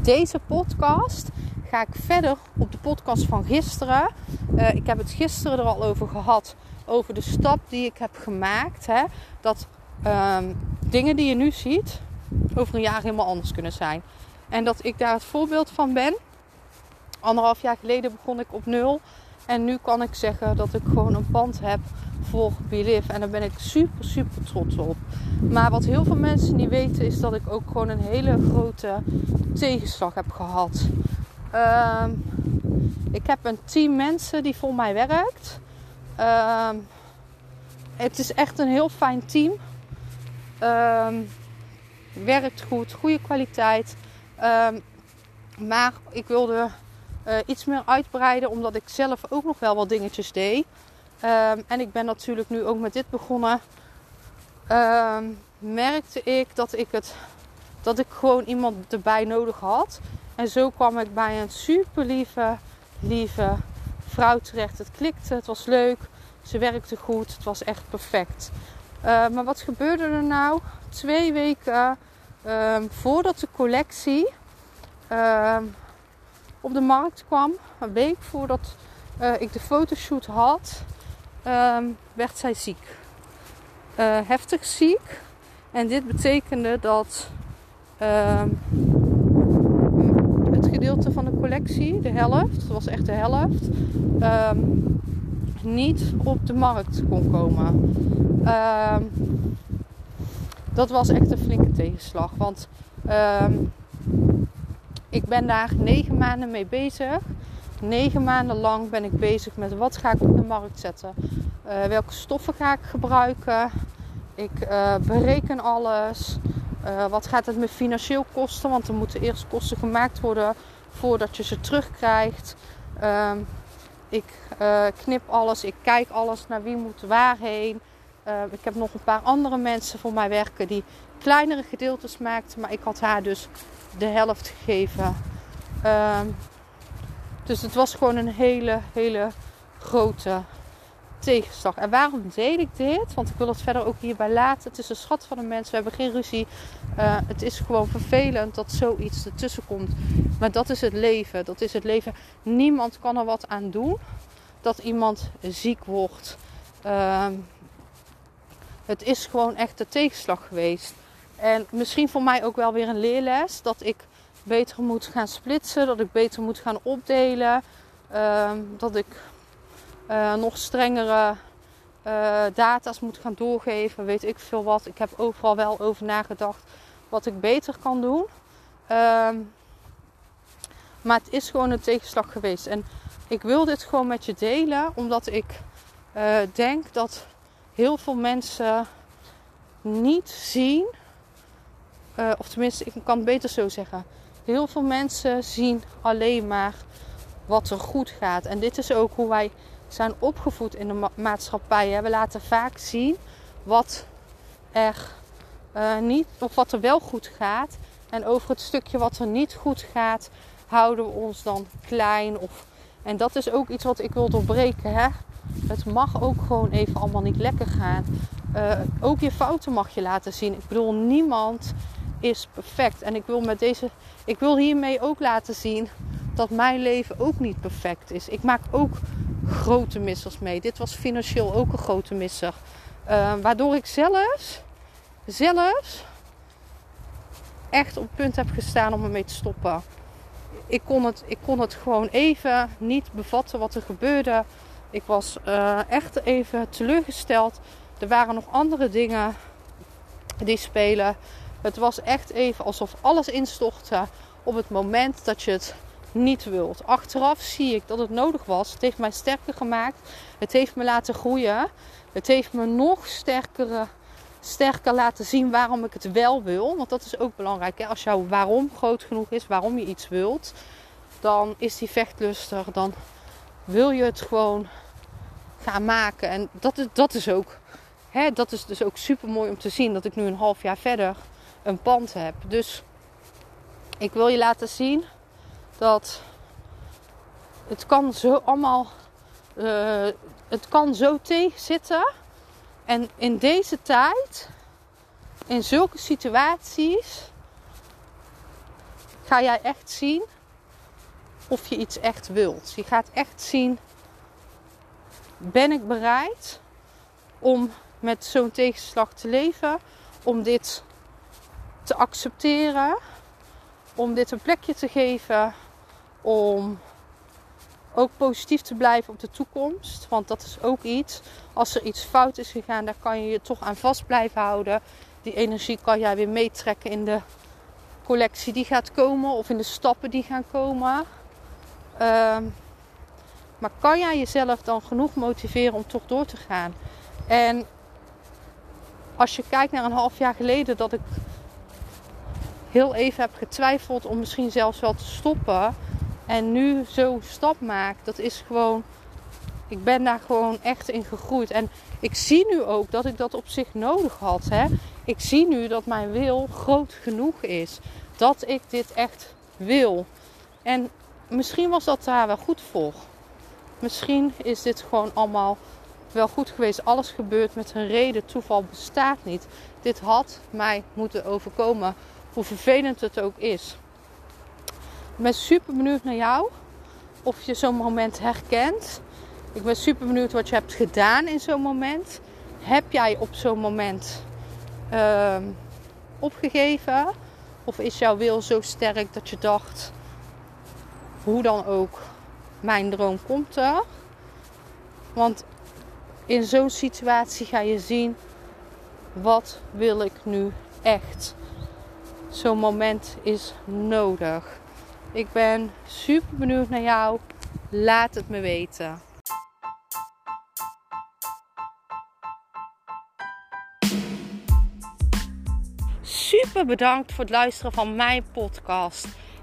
Deze podcast ga ik verder op de podcast van gisteren. Uh, ik heb het gisteren er al over gehad. Over de stap die ik heb gemaakt. Hè, dat um, dingen die je nu ziet over een jaar helemaal anders kunnen zijn. En dat ik daar het voorbeeld van ben. Anderhalf jaar geleden begon ik op nul. En nu kan ik zeggen dat ik gewoon een pand heb voor Believe. En daar ben ik super, super trots op. Maar wat heel veel mensen niet weten is dat ik ook gewoon een hele grote tegenslag heb gehad. Uh, ik heb een team mensen die voor mij werkt. Uh, het is echt een heel fijn team. Uh, werkt goed, goede kwaliteit. Ehm, maar ik wilde uh, iets meer uitbreiden omdat ik zelf ook nog wel wat dingetjes deed. Um, en ik ben natuurlijk nu ook met dit begonnen. Um, merkte ik dat ik het dat ik gewoon iemand erbij nodig had. En zo kwam ik bij een super lieve, lieve vrouw terecht. Het klikte, het was leuk, ze werkte goed, het was echt perfect. Uh, maar wat gebeurde er nou? Twee weken voordat de collectie op de markt kwam, een week voordat uh, ik de fotoshoot had, um, werd zij ziek. Uh, heftig ziek. En dit betekende dat uh, het gedeelte van de collectie, de helft, dat was echt de helft, um, niet op de markt kon komen. Um, dat was echt een flinke tegenslag. Want ik ben daar negen maanden mee bezig. Negen maanden lang ben ik bezig met wat ga ik op de markt zetten. Uh, welke stoffen ga ik gebruiken. Ik uh, bereken alles. Uh, wat gaat het me financieel kosten? Want er moeten eerst kosten gemaakt worden voordat je ze terugkrijgt. Uh, ik knip alles, ik kijk alles naar wie moet waarheen. Ik heb nog een paar andere mensen voor mij werken die kleinere gedeeltes maakten. Maar ik had haar dus de helft gegeven. Ehm, dus het was gewoon een hele, hele grote tegenslag. En waarom deed ik dit? Want ik wil het verder ook hierbij laten. Het is een schat van een mens. We hebben geen ruzie. Uh, het is gewoon vervelend dat zoiets ertussen komt. Maar dat is het leven. Dat is het leven. Niemand kan er wat aan doen dat iemand ziek wordt. Uh, het is gewoon echt de tegenslag geweest. En misschien voor mij ook wel weer een leerles. Dat ik beter moet gaan splitsen. Dat ik beter moet gaan opdelen. Uh, dat ik uh, nog strengere uh, data's moet gaan doorgeven. Weet ik veel wat. Ik heb overal wel over nagedacht wat ik beter kan doen. Ehm, maar het is gewoon een tegenslag geweest. En ik wil dit gewoon met je delen. Omdat ik uh, denk dat heel veel mensen niet zien. of tenminste, ik kan het beter zo zeggen. Heel veel mensen zien alleen maar wat er goed gaat. En dit is ook hoe wij zijn opgevoed in de maatschappij. We laten vaak zien wat er uh, niet, of wat er wel goed gaat. En over het stukje wat er niet goed gaat, houden we ons dan klein. Of, en dat is ook iets wat ik wil doorbreken. Hè? Het mag ook gewoon even allemaal niet lekker gaan. Uh, ook je fouten mag je laten zien. Ik bedoel, niemand is perfect. En ik wil, met deze, ik wil hiermee ook laten zien dat mijn leven ook niet perfect is. Ik maak ook grote missers mee. Dit was financieel ook een grote misser. Uh, waardoor ik zelfs, zelfs echt op het punt heb gestaan om ermee te stoppen. Ik kon het, ik kon het gewoon even niet bevatten wat er gebeurde. Ik was uh, echt even teleurgesteld. Er waren nog andere dingen die spelen. Het was echt even alsof alles instortte op het moment dat je het niet wilt. Achteraf zie ik dat het nodig was. Het heeft mij sterker gemaakt. Het heeft me laten groeien. Het heeft me nog sterkere sterker laten zien waarom ik het wel wil. Want dat is ook belangrijk. Hè? Als jouw waarom groot genoeg is, waarom je iets wilt, dan is die vechtlustig. Dan wil je het gewoon gaan maken. En dat is, dat is ook. Hè, dat is dus ook super mooi om te zien dat ik nu een half jaar verder een pand heb. Dus ik wil je laten zien dat het kan zo allemaal. Uh, het kan zo tegenzitten. En in deze tijd, in zulke situaties, ga jij echt zien of je iets echt wilt. Je gaat echt zien, ben ik bereid om met zo'n tegenslag te leven, om dit te accepteren, om dit een plekje te geven, om ook positief te blijven op de toekomst. Want dat is ook iets. Als er iets fout is gegaan, daar kan je je toch aan vast blijven houden. Die energie kan jij weer meetrekken in de collectie die gaat komen of in de stappen die gaan komen. Ehm, maar kan jij jezelf dan genoeg motiveren om toch door te gaan? En als je kijkt naar een half jaar geleden dat ik heel even heb getwijfeld om misschien zelfs wel te stoppen. En nu zo'n stap maak, dat is gewoon. Ik ben daar gewoon echt in gegroeid. En ik zie nu ook dat ik dat op zich nodig had. Hè? Ik zie nu dat mijn wil groot genoeg is. Dat ik dit echt wil. En misschien was dat daar wel goed voor. Misschien is dit gewoon allemaal wel goed geweest. Alles gebeurt met een reden. Toeval bestaat niet. Dit had mij moeten overkomen. Hoe vervelend het ook is. Ik ben super benieuwd naar jou. Of je zo'n moment herkent. Ik ben super benieuwd wat je hebt gedaan in zo'n moment. Heb jij op zo'n moment uh, opgegeven? Of is jouw wil zo sterk dat je dacht, hoe dan ook, mijn droom komt er? Want in zo'n situatie ga je zien, wat wil ik nu echt? Zo'n moment is nodig. Ik ben super benieuwd naar jou. Laat het me weten. Super bedankt voor het luisteren van mijn podcast.